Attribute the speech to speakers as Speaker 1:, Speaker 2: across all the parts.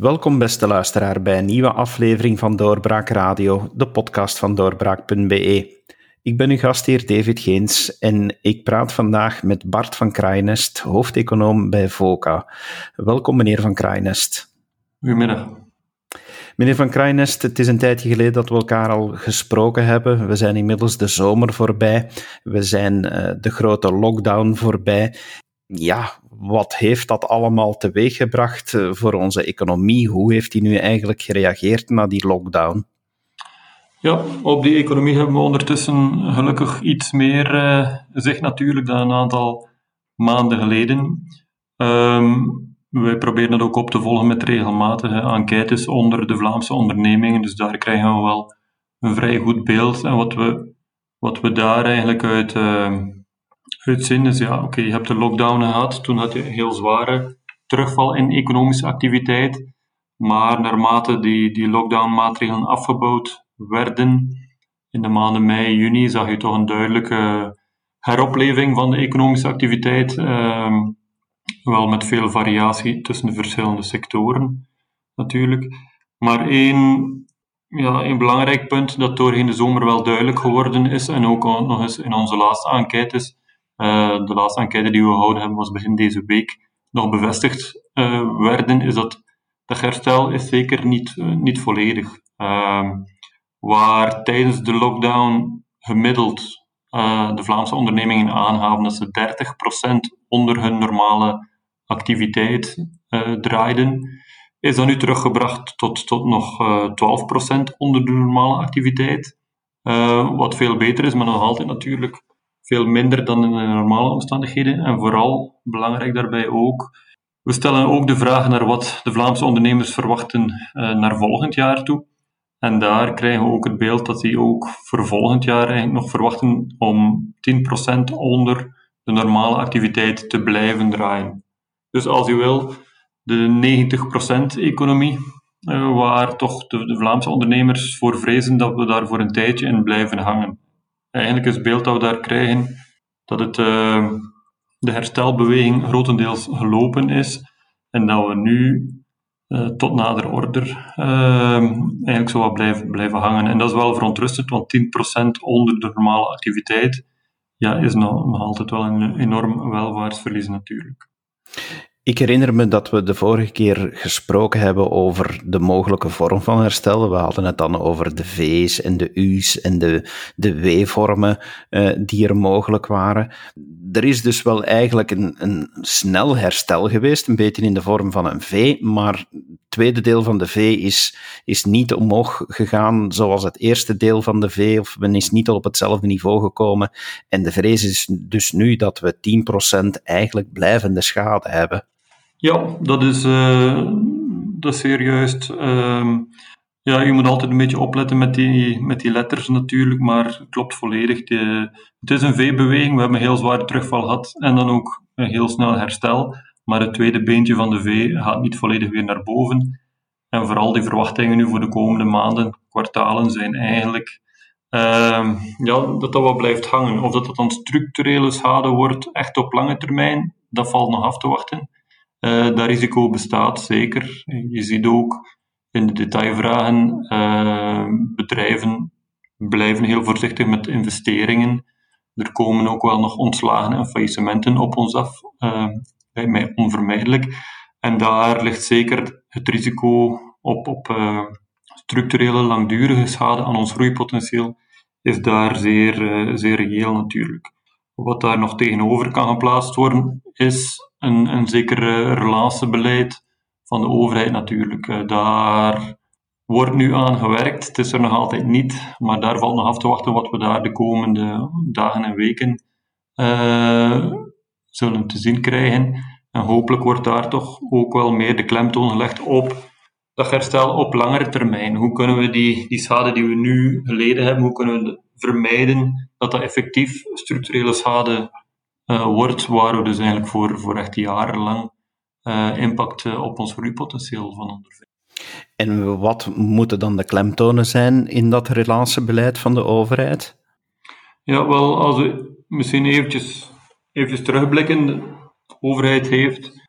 Speaker 1: Welkom beste luisteraar bij een nieuwe aflevering van Doorbraak Radio, de podcast van doorbraak.be. Ik ben uw gastheer David Geens en ik praat vandaag met Bart van Kraaienest, hoofdeconoom bij VOCA. Welkom meneer van Kraaienest.
Speaker 2: Goedemiddag.
Speaker 1: Meneer van Kraaienest, het is een tijdje geleden dat we elkaar al gesproken hebben. We zijn inmiddels de zomer voorbij. We zijn uh, de grote lockdown voorbij. Ja, wat heeft dat allemaal teweeggebracht uh, voor onze economie? Hoe heeft die nu eigenlijk gereageerd na die lockdown?
Speaker 2: Ja, op die economie hebben we ondertussen gelukkig iets meer uh, zicht natuurlijk dan een aantal maanden geleden. Um, wij proberen dat ook op te volgen met regelmatige enquêtes onder de Vlaamse ondernemingen, dus daar krijgen we wel een vrij goed beeld. En wat we, wat we daar eigenlijk uit, uh, uit zien is, ja, oké, je hebt de lockdown gehad, toen had je een heel zware terugval in economische activiteit, maar naarmate die, die lockdown-maatregelen afgebouwd werden, in de maanden mei, juni, zag je toch een duidelijke heropleving van de economische activiteit. Uh, wel met veel variatie tussen de verschillende sectoren, natuurlijk. Maar één, ja, één belangrijk punt dat doorheen de zomer wel duidelijk geworden is, en ook nog eens in onze laatste enquêtes, uh, de laatste enquête die we gehouden hebben was begin deze week, nog bevestigd uh, werden, is dat dat herstel is zeker niet, uh, niet volledig. Ehm, waar tijdens de lockdown gemiddeld de Vlaamse ondernemingen aangaven dat ze 30% onder hun normale activiteit draaiden, is dat nu teruggebracht tot, tot nog uh, eh, 12% onder de normale activiteit. Wat veel beter is, maar nog altijd natuurlijk veel minder dan in de normale omstandigheden. En vooral belangrijk daarbij ook, we stellen ook de vraag naar wat de Vlaamse ondernemers verwachten naar volgend jaar toe. En daar krijgen we ook het beeld dat die ook voor volgend jaar eigenlijk nog verwachten om 10% onder de normale activiteit te blijven draaien. Dus als u wil, de 90% economie, uh, waar toch de, Vlaamse ondernemers voor vrezen dat we daar voor een tijdje in blijven hangen. Eigenlijk is het beeld dat we daar krijgen dat het, uh, de herstelbeweging grotendeels gelopen is en dat we nu uh, tot nader order eigenlijk zo wat blijven, blijven hangen. En dat is wel verontrustend, want 10% onder de normale activiteit ja, is nog, nog altijd wel een enorm welvaartsverlies natuurlijk.
Speaker 1: Ik herinner me dat we de vorige keer gesproken hebben over de mogelijke vorm van herstel. We hadden het dan over de V's en de U's en de, de W-vormen uh, die er mogelijk waren. Er is dus wel eigenlijk een, een snel herstel geweest, een beetje in de vorm van een V, maar tweede deel van de V is, is niet omhoog gegaan zoals het eerste deel van de V, of men is niet op hetzelfde niveau gekomen. En de vrees is dus nu dat we 10% eigenlijk blijvende schade hebben.
Speaker 2: Ja, dat is, uh, dat is zeer juist. Uh, ja, je moet altijd een beetje opletten met die, met die letters natuurlijk, maar het klopt volledig. Het is een V-beweging, we hebben een heel zware terugval gehad en dan ook een heel snel herstel. Maar het tweede beentje van de V gaat niet volledig weer naar boven. En vooral die verwachtingen nu voor de komende maanden, kwartalen, zijn eigenlijk uh, ja, dat dat wat blijft hangen. Of dat dat dan structurele schade wordt, echt op lange termijn, dat valt nog af te wachten. Uh, dat risico bestaat zeker. Je ziet ook in de detailvragen, uh, bedrijven blijven heel voorzichtig met investeringen. Er komen ook wel nog ontslagen en faillissementen op ons af, mij onvermijdelijk. En daar ligt zeker het risico op, op structurele langdurige schade aan ons groeipotentieel, is daar zeer, zeer reëel natuurlijk. Wat daar nog tegenover kan geplaatst worden, is een, een zeker relatiebeleid van de overheid natuurlijk. Eh, daar wordt nu aan gewerkt. Het is er nog altijd niet, maar daar valt nog af te wachten wat we daar de komende dagen en weken zullen te zien krijgen. En hopelijk wordt daar toch ook wel meer de klemtoon gelegd op dat herstel op langere termijn. Hoe kunnen we die, die schade die we nu geleden hebben, hoe kunnen we vermijden dat dat effectief structurele schade uh, wordt, waar we dus eigenlijk voor, voor echt jarenlang uh, impact uh, op ons groeipotentieel van ondervinden.
Speaker 1: En wat moeten dan de klemtonen zijn in dat relatiebeleid van de overheid?
Speaker 2: Ja, wel, als we misschien eventjes, eventjes terugblikken. De overheid heeft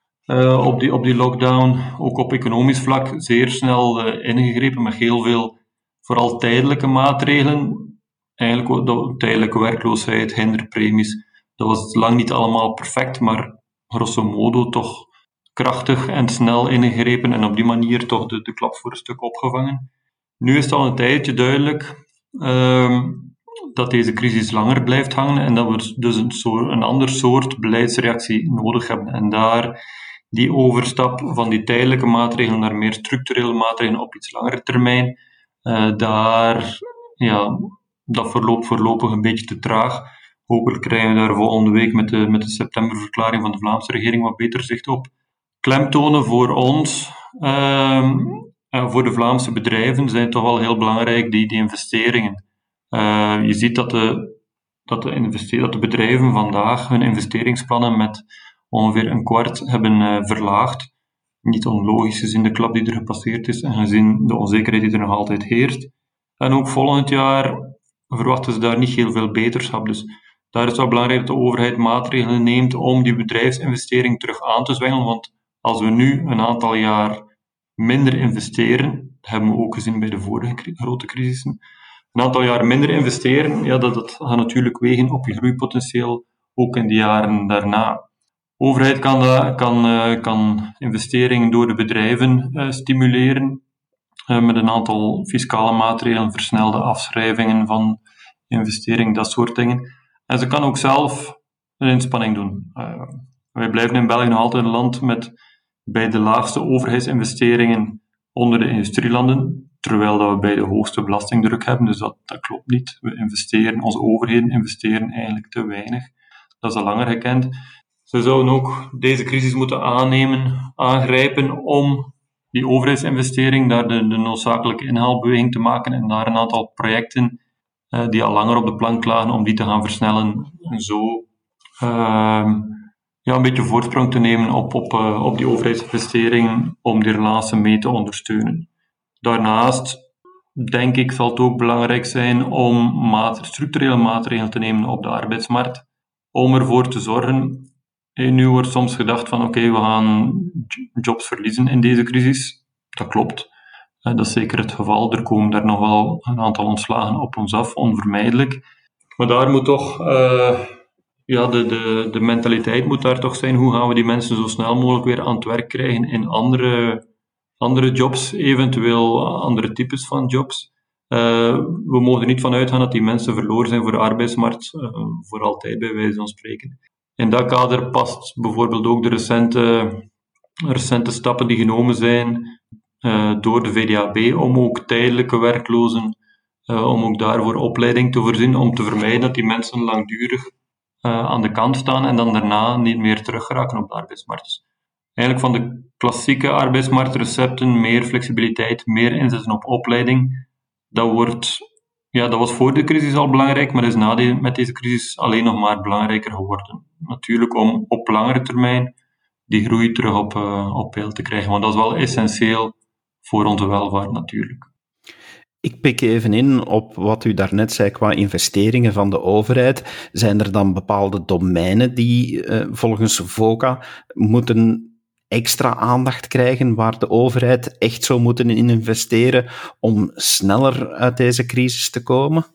Speaker 2: op, die, op die lockdown, ook op economisch vlak, zeer snel ingegrepen met heel veel, vooral tijdelijke maatregelen. Eigenlijk de tijdelijke werkloosheid, hinderpremies. Dat was lang niet allemaal perfect, maar grosso modo toch krachtig en snel ingegrepen en op die manier toch de, de klap voor een stuk opgevangen. Nu is het al een tijdje duidelijk ehm, dat deze crisis langer blijft hangen en dat we dus een, soort, een ander soort beleidsreactie nodig hebben. En daar die overstap van die tijdelijke maatregelen naar meer structurele maatregelen op iets langere termijn, uh, daar, ja, dat verloopt voorlopig een beetje te traag. Hopelijk krijgen we daar volgende week met de, met de septemberverklaring van de Vlaamse regering wat beter zicht op. Klemtonen voor ons, uh, voor de Vlaamse bedrijven, zijn toch wel heel belangrijk, die, die investeringen. Uh, je ziet dat de, dat, de de bedrijven vandaag hun investeringsplannen met ongeveer een kwart hebben uh, verlaagd. Niet onlogisch gezien de klap die er gepasseerd is en gezien de onzekerheid die er nog altijd heerst. En ook volgend jaar verwachten ze daar niet heel veel beterschap. Dus daar is het wel belangrijk dat de overheid maatregelen neemt om die bedrijfsinvestering terug aan te zwengelen. Want als we nu een aantal jaar minder investeren, dat hebben we ook gezien bij de vorige grote crisissen, een aantal jaar minder investeren, ja, dat, dat gaat natuurlijk wegen op je groeipotentieel, ook in de jaren daarna. De overheid kan, uh, kan, uh, kan investeringen door de bedrijven uh, stimuleren, met een aantal fiscale maatregelen, versnelde afschrijvingen van investeringen, dat soort dingen. En ze kan ook zelf een inspanning doen. wij blijven in België nog altijd een land met bij de laagste overheidsinvesteringen onder de industrielanden, terwijl dat we bij de hoogste belastingdruk hebben. Dus dat, dat klopt niet. We investeren, onze overheden investeren eigenlijk te weinig. Dat is al langer gekend. Ze zouden ook deze crisis moeten aannemen, aangrijpen om die overheidsinvestering, daar de, noodzakelijke inhaalbeweging te maken en daar een aantal projecten uh, die al langer op de plank lagen, om die te gaan versnellen en zo uh, ja, een beetje voorsprong te nemen op, op, uh, op die overheidsinvesteringen om die relatie mee te ondersteunen. Daarnaast denk ik zal het ook belangrijk zijn om structurele maatregelen te nemen op de arbeidsmarkt, om ervoor te zorgen. En nu wordt soms gedacht van oké, we gaan jobs verliezen in deze crisis. Dat klopt. Dat is zeker het geval. Er komen daar nog wel een aantal ontslagen op ons af, onvermijdelijk. Maar daar moet toch uh, ja, de, de, de mentaliteit moet daar toch zijn. Hoe gaan we die mensen zo snel mogelijk weer aan het werk krijgen in andere, andere jobs, eventueel andere types van jobs. Uh, we mogen er niet van uitgaan dat die mensen verloren zijn voor de arbeidsmarkt, uh, voor altijd bij wijze van spreken. In dat kader past bijvoorbeeld ook de recente, recente stappen die genomen zijn uh, door de VDAB om ook tijdelijke werklozen, om ook daarvoor opleiding te voorzien, om te vermijden dat die mensen langdurig aan de kant staan en dan daarna niet meer teruggeraken op de arbeidsmarkt. Eigenlijk van de klassieke arbeidsmarktrecepten, meer flexibiliteit, meer inzetten op opleiding, dat, wordt, ja, dat was voor de crisis al belangrijk, maar is na met deze crisis alleen nog maar belangrijker geworden. Natuurlijk om op langere termijn die groei terug op, uh, op peil te krijgen, want dat is wel essentieel voor onze welvaart natuurlijk.
Speaker 1: Ik pik even in op wat u daarnet zei qua investeringen van de overheid. Zijn er dan bepaalde domeinen die uh, volgens VOCA moeten extra aandacht krijgen waar de overheid echt zou moeten in investeren om sneller uit deze crisis te komen?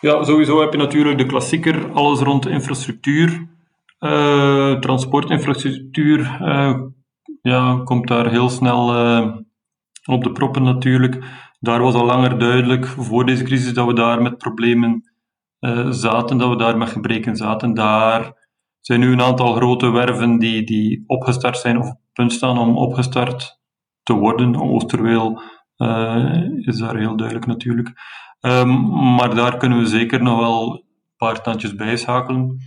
Speaker 2: Ja, sowieso heb je natuurlijk de klassieker, alles rond infrastructuur, uh, transportinfrastructuur, uh, ja, komt daar heel snel op de proppen natuurlijk daar was al langer duidelijk voor deze crisis dat we daar met problemen zaten, dat we daar met gebreken zaten. Daar zijn nu een aantal grote werven die, die opgestart zijn of op punt staan om opgestart te worden. Oosterweel uh, is daar heel duidelijk natuurlijk. Um, maar daar kunnen we zeker nog wel een paar tandjes bijschakelen.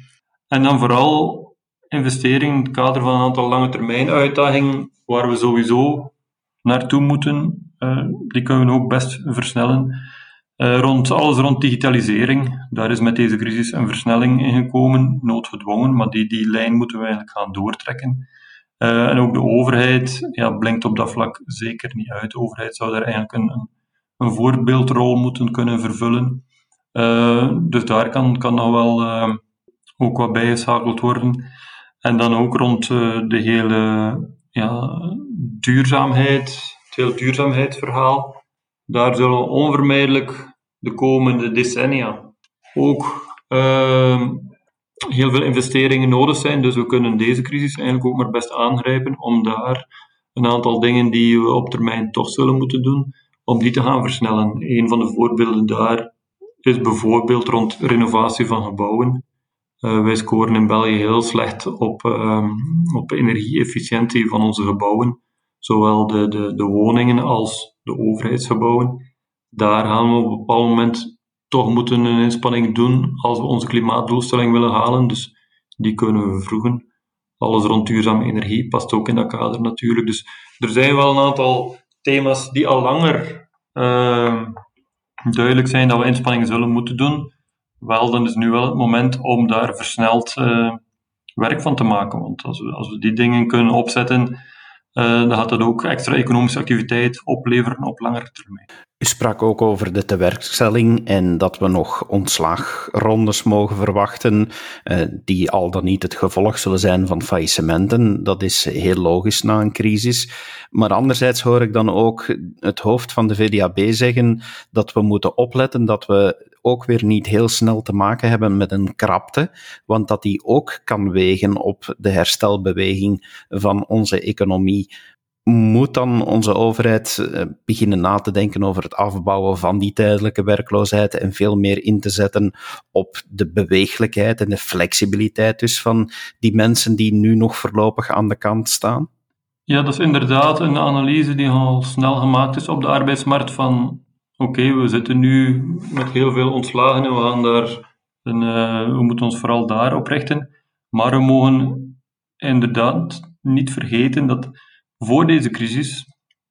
Speaker 2: En dan vooral investeringen in het kader van een aantal lange termijn uitdagingen waar we sowieso naartoe moeten. Eh, die kunnen we ook best versnellen. Uh, rond, alles rond digitalisering, daar is met deze crisis een versnelling in gekomen, noodgedwongen, maar die, die lijn moeten we eigenlijk gaan doortrekken. Uh, en ook de overheid ja, blinkt op dat vlak zeker niet uit. De overheid zou daar eigenlijk een, een, voorbeeldrol moeten kunnen vervullen. dus daar kan, kan nog wel ook wat bijgeschakeld worden. En dan ook rond de hele ja, duurzaamheid, het hele duurzaamheidsverhaal. Daar zullen onvermijdelijk de komende decennia ook uh, heel veel investeringen nodig zijn. Dus we kunnen deze crisis eigenlijk ook maar best aangrijpen om daar een aantal dingen die we op termijn toch zullen moeten doen, om die te gaan versnellen. Een van de voorbeelden daar is bijvoorbeeld rond renovatie van gebouwen. Uh, wij scoren in België heel slecht op, um, op energie-efficiëntie van onze gebouwen, zowel de, de, de woningen als de overheidsgebouwen. Daar gaan we op een bepaald moment toch moeten een inspanning doen als we onze klimaatdoelstelling willen halen. Dus die kunnen we vervroegen. Alles rond duurzame energie past ook in dat kader natuurlijk. Dus er zijn wel een aantal thema's die al langer uh, duidelijk zijn dat we inspanningen zullen moeten doen. Wel, dan is nu wel het moment om daar versneld uh, werk van te maken. Want als we, als we die dingen kunnen opzetten, uh, dan gaat dat ook extra economische activiteit opleveren op langere termijn.
Speaker 1: U sprak ook over de tewerkstelling en dat we nog ontslagrondes mogen verwachten, uh, die al dan niet het gevolg zullen zijn van faillissementen. Dat is heel logisch na een crisis. Maar anderzijds hoor ik dan ook het hoofd van de VDAB zeggen dat we moeten opletten dat we ook weer niet heel snel te maken hebben met een krapte, want dat die ook kan wegen op de herstelbeweging van onze economie moet dan onze overheid eh, beginnen na te denken over het afbouwen van die tijdelijke werkloosheid en veel meer in te zetten op de beweeglijkheid en de flexibiliteit dus van die mensen die nu nog voorlopig aan de kant staan?
Speaker 2: Ja, dat is inderdaad een analyse die al snel gemaakt is op de arbeidsmarkt van oké, we zitten nu met heel veel ontslagen en we gaan daar een, uh, we moeten ons vooral daarop richten. Maar we mogen inderdaad niet vergeten dat voor deze crisis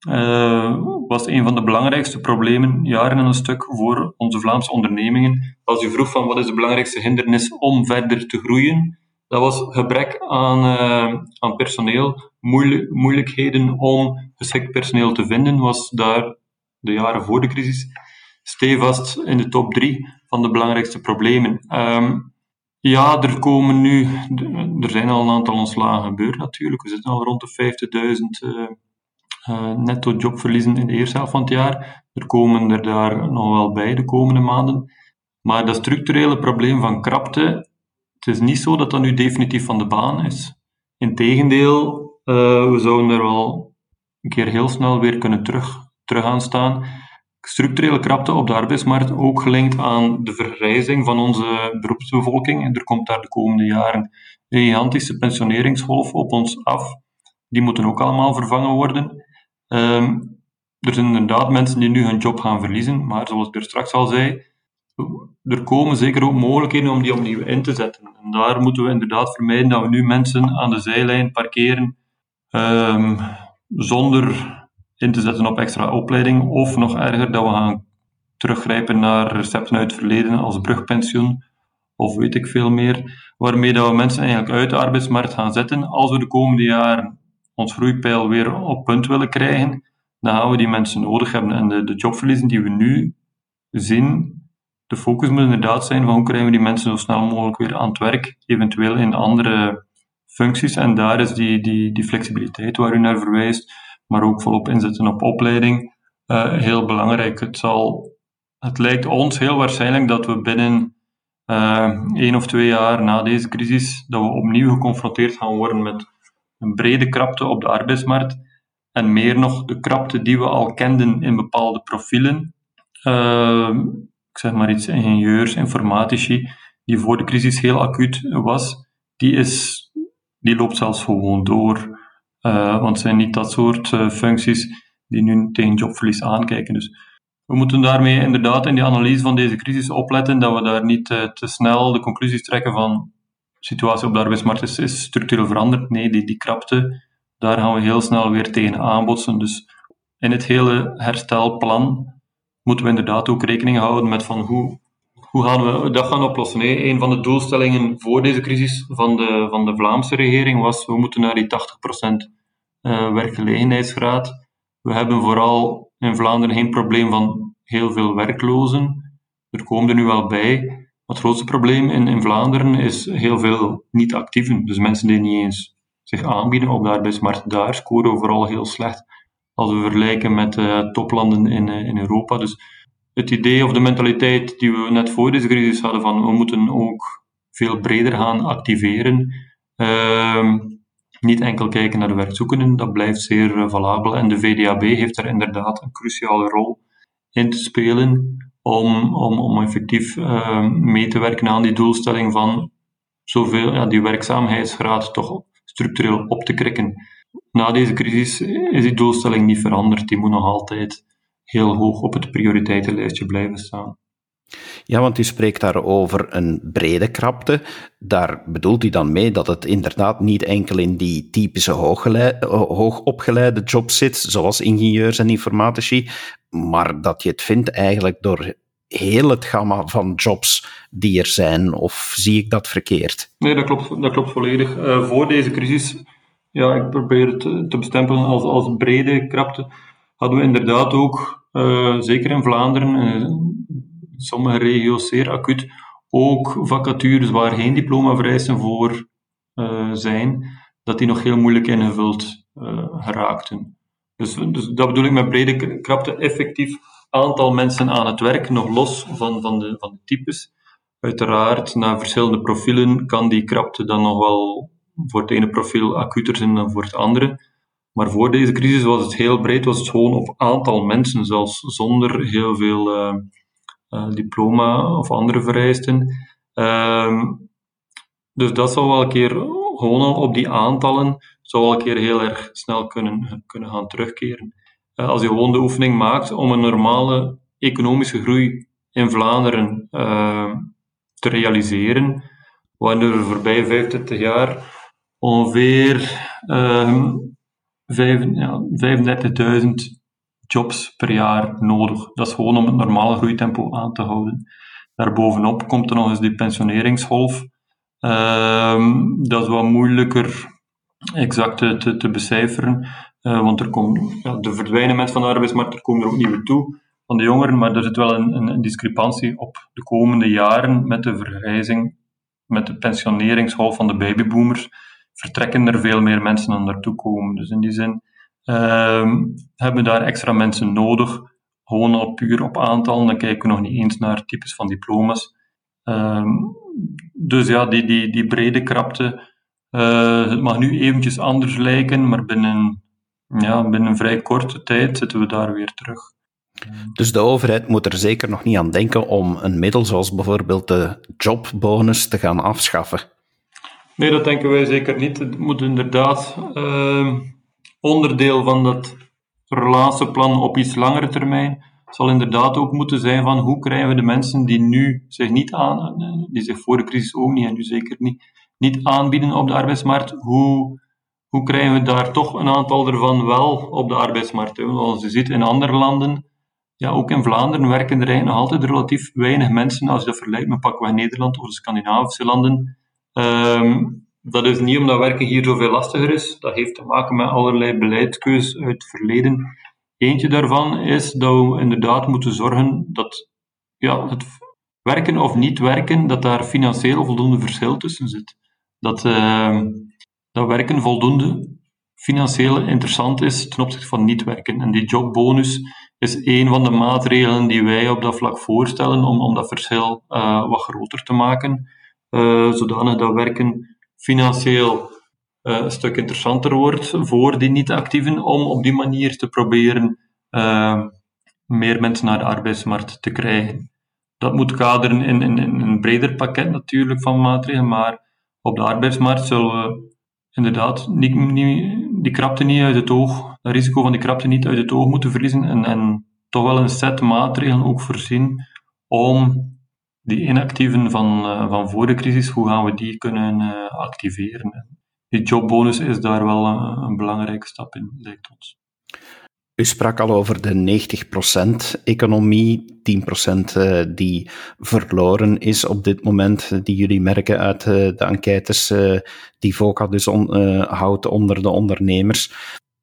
Speaker 2: uh, was een van de belangrijkste problemen, jaren en een stuk, voor onze Vlaamse ondernemingen. Als u vroeg van wat is de belangrijkste hindernis om verder te groeien, dat was gebrek aan, uh, aan personeel, moeilijk, moeilijkheden om geschikt personeel te vinden, was daar de jaren voor de crisis stevast in de top drie van de belangrijkste problemen. Um, ja, er komen nu, er zijn al een aantal ontslagen gebeurd natuurlijk. We zitten al rond de 50.000 uh, uh, netto jobverliezen in de eerste helft van het jaar. Er komen er daar nog wel bij de komende maanden. Maar dat structurele probleem van krapte, het is niet zo dat dat nu definitief van de baan is. Integendeel, we zouden er wel een keer heel snel weer kunnen terug, terug aan staan structurele krapte op de arbeidsmarkt ook gelinkt aan de vergrijzing van onze beroepsbevolking. En er komt daar de komende jaren een gigantische pensioneringsgolf op ons af. Die moeten ook allemaal vervangen worden. Um, er zijn inderdaad mensen die nu hun job gaan verliezen, maar zoals ik er straks al zei, er komen zeker ook mogelijkheden om die opnieuw in te zetten. En daar moeten we inderdaad vermijden dat we nu mensen aan de zijlijn parkeren um, zonder in te zetten op extra opleiding. Of nog erger, dat we gaan teruggrijpen naar recepten uit het verleden als brugpensioen of weet ik veel meer, waarmee dat we mensen eigenlijk uit de arbeidsmarkt gaan zetten. Als we de komende jaren ons groeipeil weer op punt willen krijgen, dan gaan we die mensen nodig hebben. En de, de jobverliezen die we nu zien, de focus moet inderdaad zijn van hoe krijgen we die mensen zo snel mogelijk weer aan het werk, eventueel in andere functies. En daar is die, die, die flexibiliteit waar u naar verwijst, maar ook volop inzetten op opleiding, uh, heel belangrijk. Het, zal, het lijkt ons heel waarschijnlijk dat we binnen uh, één of twee jaar na deze crisis, dat we opnieuw geconfronteerd gaan worden met een brede krapte op de arbeidsmarkt en meer nog de krapte die we al kenden in bepaalde profielen. Uh, ik zeg maar iets, ingenieurs, informatici, die voor de crisis heel acuut was, die, is, die loopt zelfs gewoon door. Uh, want het zijn niet dat soort uh, functies die nu tegen jobverlies aankijken. Dus we moeten daarmee inderdaad in die analyse van deze crisis opletten dat we daar niet uh, te snel de conclusies trekken van de situatie op de arbeidsmarkt is, is structureel veranderd. Nee, die, die krapte, daar gaan we heel snel weer tegen aanbotsen. Dus in het hele herstelplan moeten we inderdaad ook rekening houden met van hoe, hoe gaan we dat gaan oplossen. Nee, een van de doelstellingen voor deze crisis van de, van de Vlaamse regering was we moeten naar die 80% uh, werkgelegenheidsgraad. We hebben vooral in Vlaanderen geen probleem van heel veel werklozen. Er komen er nu wel bij. Het grootste probleem in, in Vlaanderen is heel veel niet-actieven. Dus mensen die niet eens zich aanbieden op de arbeidsmarkt daar, scoren we vooral heel slecht als we vergelijken met uh, toplanden in, in Europa. Dus het idee of de mentaliteit die we net voor deze crisis hadden van we moeten ook veel breder gaan activeren. Uh, niet enkel kijken naar de werkzoekenden, dat blijft zeer uh, valabel. En de VDAB heeft daar inderdaad een cruciale rol in te spelen om, om, om effectief uh, mee te werken aan die doelstelling van zoveel, ja, die werkzaamheidsgraad toch structureel op te krikken. Na deze crisis is die doelstelling niet veranderd. Die moet nog altijd heel hoog op het prioriteitenlijstje blijven staan.
Speaker 1: Ja, want u spreekt daar over een brede krapte. Daar bedoelt u dan mee dat het inderdaad niet enkel in die typische hoogopgeleide jobs zit, zoals ingenieurs en informatici, maar dat je het vindt eigenlijk door heel het gamma van jobs die er zijn, of zie ik dat verkeerd?
Speaker 2: Nee, dat klopt, dat klopt volledig. Uh, voor deze crisis, ja, ik probeer het te bestempelen als, als brede krapte, hadden we inderdaad ook, uh, zeker in Vlaanderen, uh, sommige regio's zeer acuut, ook vacatures waar geen diploma vereisten voor zijn, dat die nog heel moeilijk ingevuld geraakten. Dus, dus dat bedoel ik met brede krapte, effectief aantal mensen aan het werk, nog los van, van, de, van de types. Uiteraard, na verschillende profielen kan die krapte dan nog wel voor het ene profiel acuter zijn dan voor het andere. Maar voor deze crisis was het heel breed, was het gewoon op aantal mensen, zelfs zonder heel veel uh, uh, diploma of andere vereisten. Uh, dus dat zal wel een keer gewoon al op die aantallen, zou wel een keer heel erg snel kunnen, kunnen gaan terugkeren. Eh, als je gewoon de oefening maakt om een normale economische groei in Vlaanderen uh, te realiseren, wanneer er voorbij 25 jaar ongeveer uh, ja, 35.000 jobs per jaar nodig. Dat is gewoon om het normale groeitempo aan te houden. Daarbovenop komt er nog eens die pensioneringsgolf. Uh, dat is wat moeilijker exact te, te becijferen. Uh, want er komen, ja, verdwijnen mensen van de arbeidsmarkt, er komen er ook nieuwe toe van de jongeren, maar er zit wel een, een, een discrepantie op de komende jaren met de vergrijzing, met de pensioneringsgolf van de babyboomers, vertrekken er veel meer mensen aan naartoe komen. Dus in die zin uh, hebben we daar extra mensen nodig, gewoon al puur op aantal, dan kijken we nog niet eens naar types van diploma's. Uh, dus ja, die, die, die brede krapte, uh, het mag nu eventjes anders lijken, maar binnen ja, binnen vrij korte tijd zitten we daar weer terug.
Speaker 1: Dus de overheid moet er zeker nog niet aan denken om een middel zoals bijvoorbeeld de jobbonus te gaan afschaffen.
Speaker 2: Nee, dat denken wij zeker niet. Het moet inderdaad uh, onderdeel van dat relatieplan op iets langere termijn zal inderdaad ook moeten zijn van hoe krijgen we de mensen die nu zich niet aan, die zich voor de crisis ook niet en nu zeker niet, niet aanbieden op de arbeidsmarkt, hoe hoe krijgen we daar toch een aantal ervan wel op de arbeidsmarkt? Als je ziet in andere landen, ja, ook in Vlaanderen werken er eigenlijk nog altijd relatief weinig mensen, als je dat vergelijkt met pakweg Nederland of de Scandinavische landen. Um, dat is niet omdat werken hier zoveel lastiger is, dat heeft te maken met allerlei beleidskeuzes uit het verleden. Eentje daarvan is dat we inderdaad moeten zorgen dat ja, het werken of niet werken, dat daar financieel voldoende verschil tussen zit. Dat... Uh, dat werken voldoende financieel interessant is ten opzichte van niet werken. En die jobbonus is een van de maatregelen die wij op dat vlak voorstellen om, om dat verschil uh, wat groter te maken, zodanig dat werken financieel uh, een stuk interessanter wordt voor die niet-actieven, om op die manier te proberen meer mensen naar de arbeidsmarkt te krijgen. Dat moet kaderen in, in, een breder pakket natuurlijk van maatregelen, maar op de arbeidsmarkt zullen we inderdaad niet, die krapte niet uit het oog, het risico van die krapte niet uit het oog moeten verliezen en, en toch wel een set maatregelen ook voorzien om die inactieven van, uh, van voor de crisis, hoe gaan we die kunnen uh, activeren? Die jobbonus is daar wel een, een belangrijke stap in, lijkt ons.
Speaker 1: U sprak al over de 90% economie, 10% eh, die verloren is op dit moment, die jullie merken uit eh, de enquêtes eh, die VOCA dus houdt onder de ondernemers.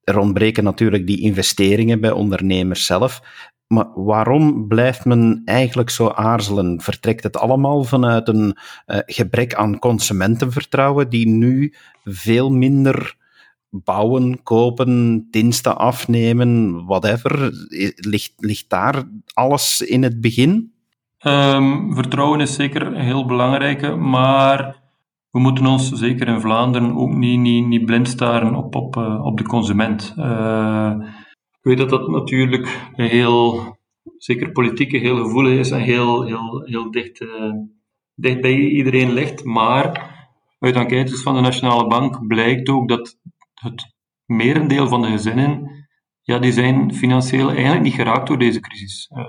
Speaker 1: Er ontbreken natuurlijk die investeringen bij ondernemers zelf. Maar waarom blijft men eigenlijk zo aarzelen? Vertrekt het allemaal vanuit een uh, gebrek aan consumentenvertrouwen, die nu veel minder bouwen, kopen, diensten afnemen, whatever? Ligt, ligt daar alles in het begin?
Speaker 2: Um, vertrouwen is zeker heel belangrijke, maar we moeten ons zeker in Vlaanderen ook niet, niet, niet blind staren op, op, uh, op de consument. Ik weet dat dat natuurlijk heel, zeker politiek, heel gevoelig is en heel, heel, heel dicht, uh, dicht bij iedereen ligt, maar uit enquêtes van de Nationale Bank blijkt ook dat het merendeel van de gezinnen, ja, die zijn financieel eigenlijk niet geraakt door deze crisis. Uh,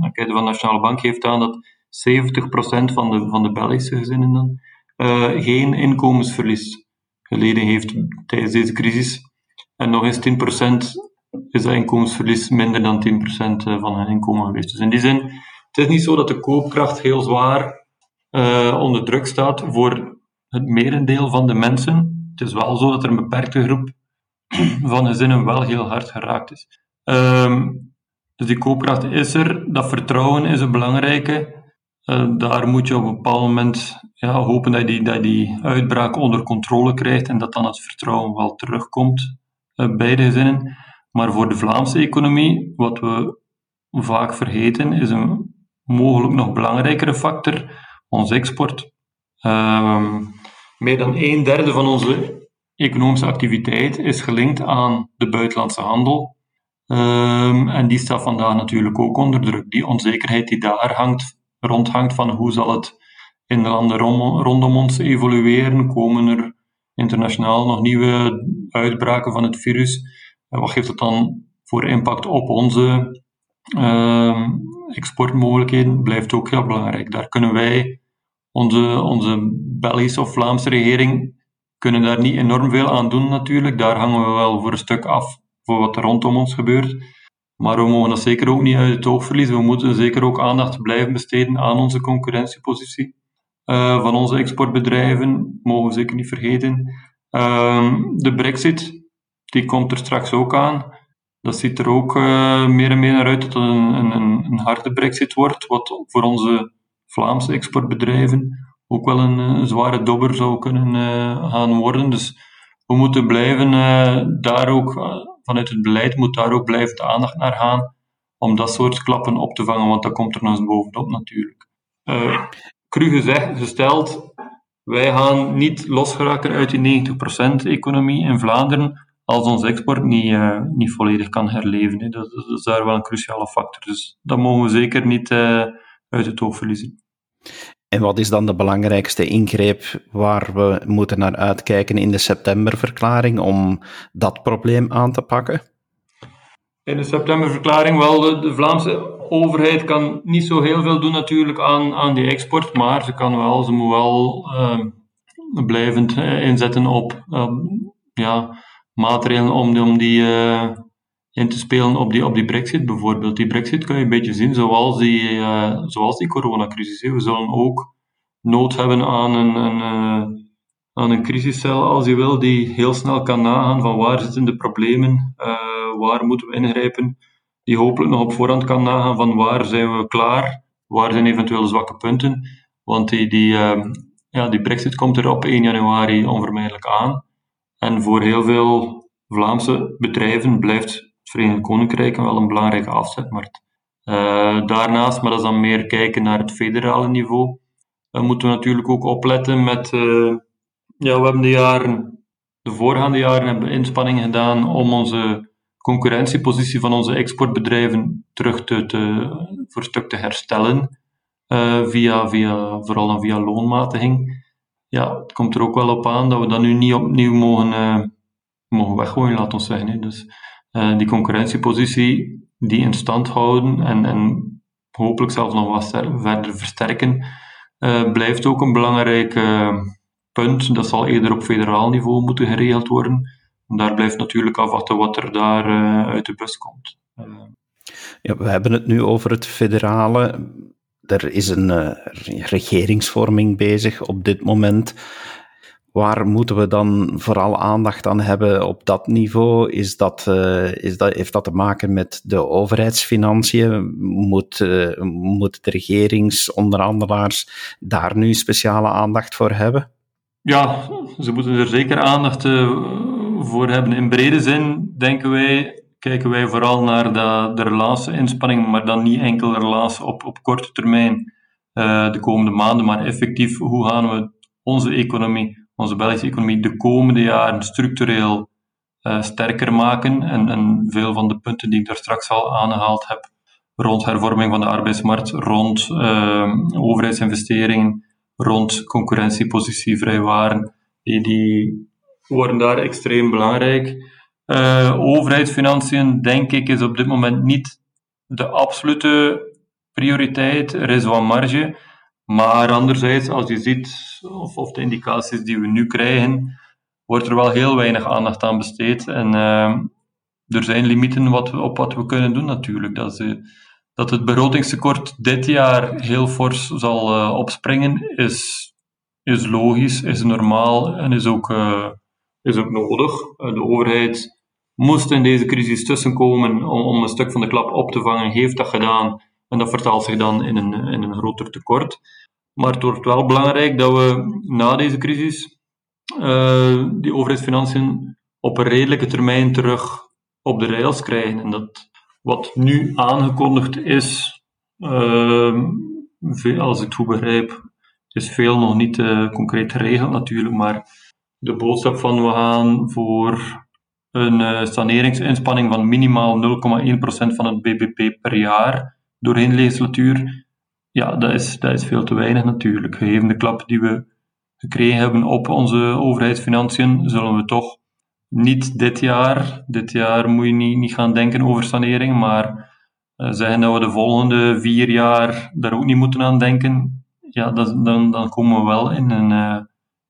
Speaker 2: de enquête van de Nationale Bank geeft aan dat 70% van de, van de Belgische gezinnen uh, geen inkomensverlies geleden heeft tijdens deze crisis. En nog eens 10% is dat inkomensverlies minder dan 10% eh, van hun inkomen geweest. Dus in die zin, het is niet zo dat de koopkracht heel zwaar uh, onder druk staat voor het merendeel van de mensen het is wel zo dat er een beperkte groep van gezinnen wel heel hard geraakt is. Um, dus die koopkracht is er, dat vertrouwen is een belangrijke. Uh, daar moet je op een bepaald moment ja, hopen dat die, dat die uitbraak onder controle krijgt en dat dan het vertrouwen wel terugkomt bij de gezinnen. Maar voor de Vlaamse economie, wat we vaak vergeten, is een mogelijk nog belangrijkere factor, onze export. Um, meer dan een derde van onze economische activiteit is gelinkt aan de buitenlandse handel. Um, en die staat vandaag natuurlijk ook onder druk. Die onzekerheid die daar hangt, rondhangt van hoe zal het in de landen rondom ons evolueren? Komen er internationaal nog nieuwe uitbraken van het virus? Wat geeft dat dan voor impact op onze uh, exportmogelijkheden? Blijft ook heel belangrijk. Daar kunnen wij onze, onze Belgische of Vlaamse regering kunnen daar niet enorm veel aan doen natuurlijk. Daar hangen we wel voor een stuk af voor wat er rondom ons gebeurt. Maar we mogen dat zeker ook niet uit het oog verliezen. We moeten zeker ook aandacht blijven besteden aan onze concurrentiepositie. Uh, van onze exportbedrijven, mogen we zeker niet vergeten. Uh, de brexit, die komt er straks ook aan. Dat ziet er ook uh, meer en meer naar uit dat het een, een, een harde brexit wordt, wat voor onze Vlaamse exportbedrijven ook wel een, een zware dobber zou kunnen uh, gaan worden. Dus we moeten blijven daar ook, vanuit het beleid moet daar ook blijven de aandacht naar gaan om dat soort klappen op te vangen, want dat komt er nog eens bovenop natuurlijk. cru gezegd, gesteld, wij gaan niet losgeraken uit die 90% economie in Vlaanderen als ons export niet, niet volledig kan herleven. Hè. Dat, dat, is daar wel een cruciale factor. Dus dat mogen we zeker niet uit het oog verliezen.
Speaker 1: En wat is dan de belangrijkste ingreep waar we moeten naar uitkijken in de septemberverklaring om dat probleem aan te pakken?
Speaker 2: In de septemberverklaring wel, de, de Vlaamse overheid kan niet zo heel veel doen natuurlijk aan, aan die export, maar ze kan wel, ze moet wel uh, blijvend uh, inzetten op uh, ja, maatregelen om, die uh, in te spelen op die, op die brexit bijvoorbeeld. Die brexit kan je een beetje zien zoals die, uh, zoals die coronacrisis. We zullen ook nood hebben aan een, een, uh, aan een crisiscel, als je wil, die heel snel kan nagaan van waar zitten de problemen, waar moeten we ingrijpen, die hopelijk nog op voorhand kan nagaan van waar zijn we klaar, waar zijn eventueel zwakke punten. Want die, die, ja, die brexit komt er op 1 januari onvermijdelijk aan. En voor heel veel Vlaamse bedrijven blijft het Verenigd Koninkrijk wel een belangrijke afzetmarkt. Uh, daarnaast, maar dat is dan meer kijken naar het federale niveau, dan moeten we natuurlijk ook opletten met, uh, ja, we hebben de jaren, de voorgaande jaren hebben inspanningen gedaan om onze concurrentiepositie van onze exportbedrijven terug te, te voor stuk te herstellen, via, via, vooral dan via loonmatiging. Ja, het komt er ook wel op aan dat we dat nu niet opnieuw mogen, mogen weggooien, laten we zeggen. Hè. Dus uh, die concurrentiepositie die in stand houden en, en hopelijk zelfs nog wat verder versterken, uh, blijft ook een belangrijk punt. Dat zal eerder op federaal niveau moeten geregeld worden. En daar blijft natuurlijk afwachten wat er daar uit de bus komt.
Speaker 1: Ja, we hebben het nu over het federale. Er is een regeringsvorming bezig op dit moment Waar moeten we dan vooral aandacht aan hebben op dat niveau? Is dat, uh, is dat, heeft dat te maken met de overheidsfinanciën? Moet, uh, moet de regeringsonderhandelaars daar nu speciale aandacht voor hebben?
Speaker 2: Ja, ze moeten er zeker aandacht voor hebben. In brede zin denken wij, kijken wij vooral naar de, de relatieinspanning, maar dan niet enkel relatie op, op korte termijn de komende maanden, maar effectief hoe gaan we onze economie onze Belgische economie de komende jaren structureel uh, sterker maken. En, en, veel van de punten die ik daar straks al aangehaald heb, rond hervorming van de arbeidsmarkt, rond uh, overheidsinvesteringen, rond concurrentiepositie, vrijwaren, die, die worden daar extreem belangrijk. Uh, overheidsfinanciën, denk ik, is op dit moment niet de absolute prioriteit. Er is wat marge. Maar anderzijds, als je ziet, of, of de indicaties die we nu krijgen, wordt er wel heel weinig aandacht aan besteed. En uh, er zijn limieten wat op wat we kunnen doen natuurlijk. Dat, is, dat het begrotingstekort dit jaar heel fors zal uh, opspringen, is, is logisch, is normaal en is ook, uh, is ook nodig. de overheid moest in deze crisis tussenkomen om, om een stuk van de klap op te vangen, heeft dat gedaan. En dat vertaalt zich dan in een, in een groter tekort. Maar het wordt wel belangrijk dat we na deze crisis uh, die overheidsfinanciën op een redelijke termijn terug op de rails krijgen. En dat wat nu aangekondigd is, uh, als ik het goed begrijp, is veel nog niet uh, concreet geregeld natuurlijk, maar de boodschap van we gaan voor een saneringsinspanning van minimaal 0,1% van het BBP per jaar doorheen legislatuur, ja, dat is, dat is veel te weinig natuurlijk. Gegeven de klap die we gekregen hebben op onze overheidsfinanciën, zullen we toch niet dit jaar, dit jaar moet je niet, niet gaan denken over sanering, maar uh, zeggen dat we de volgende vier jaar daar ook niet moeten aan denken, ja, dat, dan, dan komen we wel in een, uh,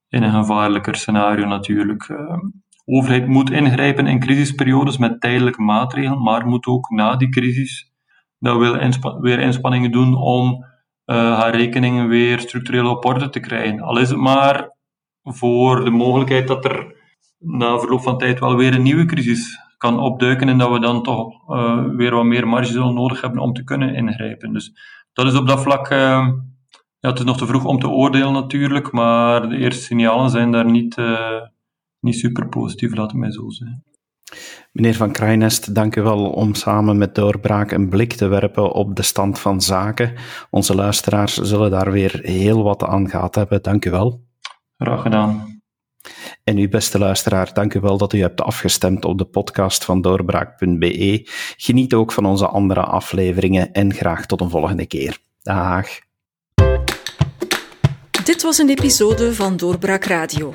Speaker 2: in een gevaarlijker scenario natuurlijk. Overheid moet ingrijpen in crisisperiodes met tijdelijke maatregelen, maar moet ook na die crisis dat we weer inspanningen doen om uh, haar rekeningen weer structureel op orde te krijgen. Al is het maar voor de mogelijkheid dat er na verloop van tijd wel weer een nieuwe crisis kan opduiken en dat we dan toch uh, weer wat meer marge zullen nodig hebben om te kunnen ingrijpen. Dus dat is op dat vlak, uh, ja, het is nog te vroeg om te oordelen natuurlijk, maar de eerste signalen zijn daar niet, niet super positief, laten mij zo zeggen.
Speaker 1: Meneer Van Krijnest, dank u wel om samen met Doorbraak een blik te werpen op de stand van zaken. Onze luisteraars zullen daar weer heel wat aan gehad hebben. Dank u wel.
Speaker 2: Graag gedaan.
Speaker 1: En uw beste luisteraar, dank u wel dat u hebt afgestemd op de podcast van doorbraak.be. Geniet ook van onze andere afleveringen en graag tot een volgende keer. Dag.
Speaker 3: Dit was een episode van Doorbraak Radio,